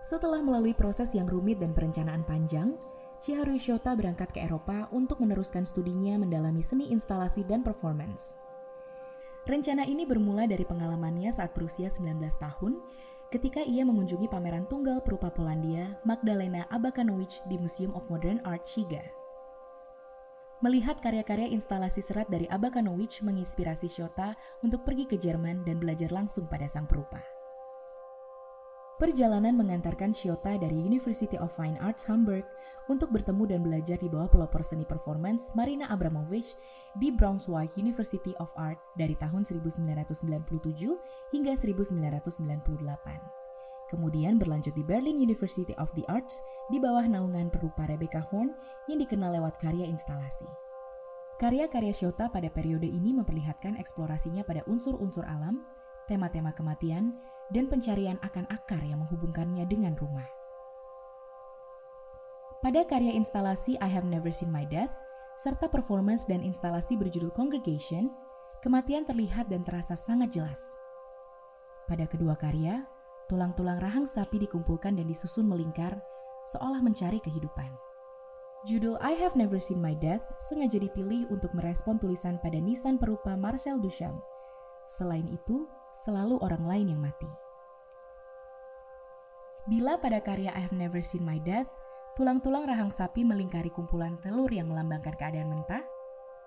Setelah melalui proses yang rumit dan perencanaan panjang, Chiharu Shota berangkat ke Eropa untuk meneruskan studinya mendalami seni instalasi dan performance. Rencana ini bermula dari pengalamannya saat berusia 19 tahun ketika ia mengunjungi pameran tunggal perupa Polandia Magdalena Abakanowicz di Museum of Modern Art Shiga. Melihat karya-karya instalasi serat dari Abakanowicz menginspirasi Shota untuk pergi ke Jerman dan belajar langsung pada sang perupa. Perjalanan mengantarkan Shiota dari University of Fine Arts Hamburg untuk bertemu dan belajar di bawah pelopor seni performance Marina Abramovich di Braunschweig University of Art dari tahun 1997 hingga 1998. Kemudian berlanjut di Berlin University of the Arts di bawah naungan perupa Rebecca Horn yang dikenal lewat karya instalasi. Karya-karya Shiota pada periode ini memperlihatkan eksplorasinya pada unsur-unsur alam, tema-tema kematian, dan pencarian akan akar yang menghubungkannya dengan rumah. Pada karya instalasi I Have Never Seen My Death, serta performance dan instalasi berjudul Congregation, kematian terlihat dan terasa sangat jelas. Pada kedua karya, tulang-tulang rahang sapi dikumpulkan dan disusun melingkar, seolah mencari kehidupan. Judul I Have Never Seen My Death sengaja dipilih untuk merespon tulisan pada nisan perupa Marcel Duchamp. Selain itu, selalu orang lain yang mati. Bila pada karya I Have Never Seen My Death, tulang-tulang rahang sapi melingkari kumpulan telur yang melambangkan keadaan mentah,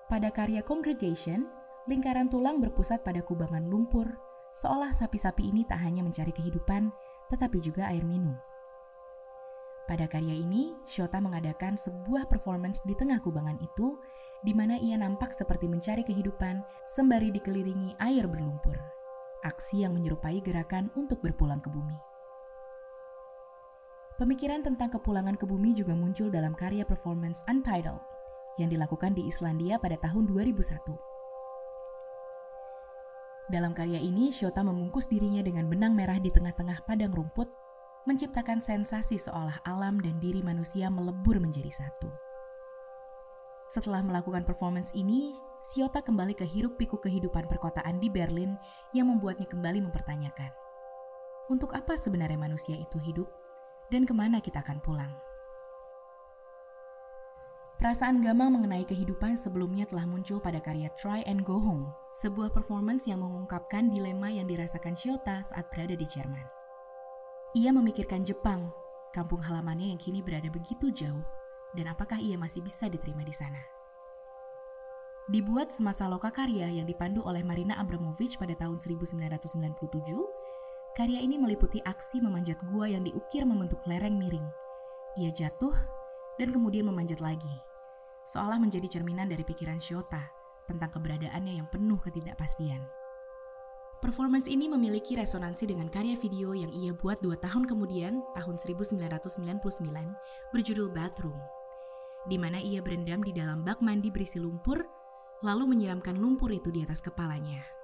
pada karya Congregation, lingkaran tulang berpusat pada kubangan lumpur, seolah sapi-sapi ini tak hanya mencari kehidupan, tetapi juga air minum. Pada karya ini, Shota mengadakan sebuah performance di tengah kubangan itu, di mana ia nampak seperti mencari kehidupan sembari dikelilingi air berlumpur aksi yang menyerupai gerakan untuk berpulang ke bumi. Pemikiran tentang kepulangan ke bumi juga muncul dalam karya performance Untitled yang dilakukan di Islandia pada tahun 2001. Dalam karya ini, Shota membungkus dirinya dengan benang merah di tengah-tengah padang rumput, menciptakan sensasi seolah alam dan diri manusia melebur menjadi satu. Setelah melakukan performance ini, Siota kembali ke hiruk-pikuk kehidupan perkotaan di Berlin yang membuatnya kembali mempertanyakan, untuk apa sebenarnya manusia itu hidup dan ke mana kita akan pulang? Perasaan gamang mengenai kehidupan sebelumnya telah muncul pada karya Try and Go Home, sebuah performance yang mengungkapkan dilema yang dirasakan Shiota saat berada di Jerman. Ia memikirkan Jepang, kampung halamannya yang kini berada begitu jauh dan apakah ia masih bisa diterima di sana. Dibuat semasa loka karya yang dipandu oleh Marina Abramovich pada tahun 1997, karya ini meliputi aksi memanjat gua yang diukir membentuk lereng miring. Ia jatuh dan kemudian memanjat lagi, seolah menjadi cerminan dari pikiran Shota tentang keberadaannya yang penuh ketidakpastian. Performance ini memiliki resonansi dengan karya video yang ia buat dua tahun kemudian, tahun 1999, berjudul Bathroom di mana ia berendam di dalam bak mandi berisi lumpur, lalu menyiramkan lumpur itu di atas kepalanya.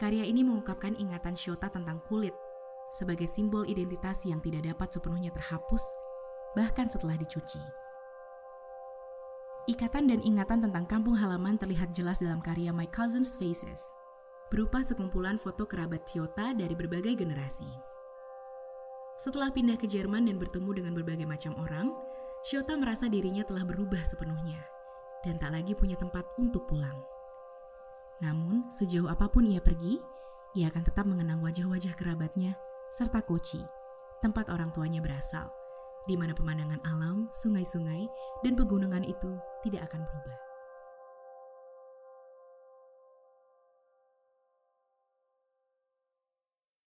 Karya ini mengungkapkan ingatan Shota tentang kulit sebagai simbol identitas yang tidak dapat sepenuhnya terhapus, bahkan setelah dicuci. Ikatan dan ingatan tentang kampung halaman terlihat jelas dalam karya My Cousin's Faces, berupa sekumpulan foto kerabat Shota dari berbagai generasi. Setelah pindah ke Jerman dan bertemu dengan berbagai macam orang, Shota merasa dirinya telah berubah sepenuhnya dan tak lagi punya tempat untuk pulang. Namun, sejauh apa pun ia pergi, ia akan tetap mengenang wajah-wajah kerabatnya serta Kochi, tempat orang tuanya berasal, di mana pemandangan alam, sungai-sungai, dan pegunungan itu tidak akan berubah.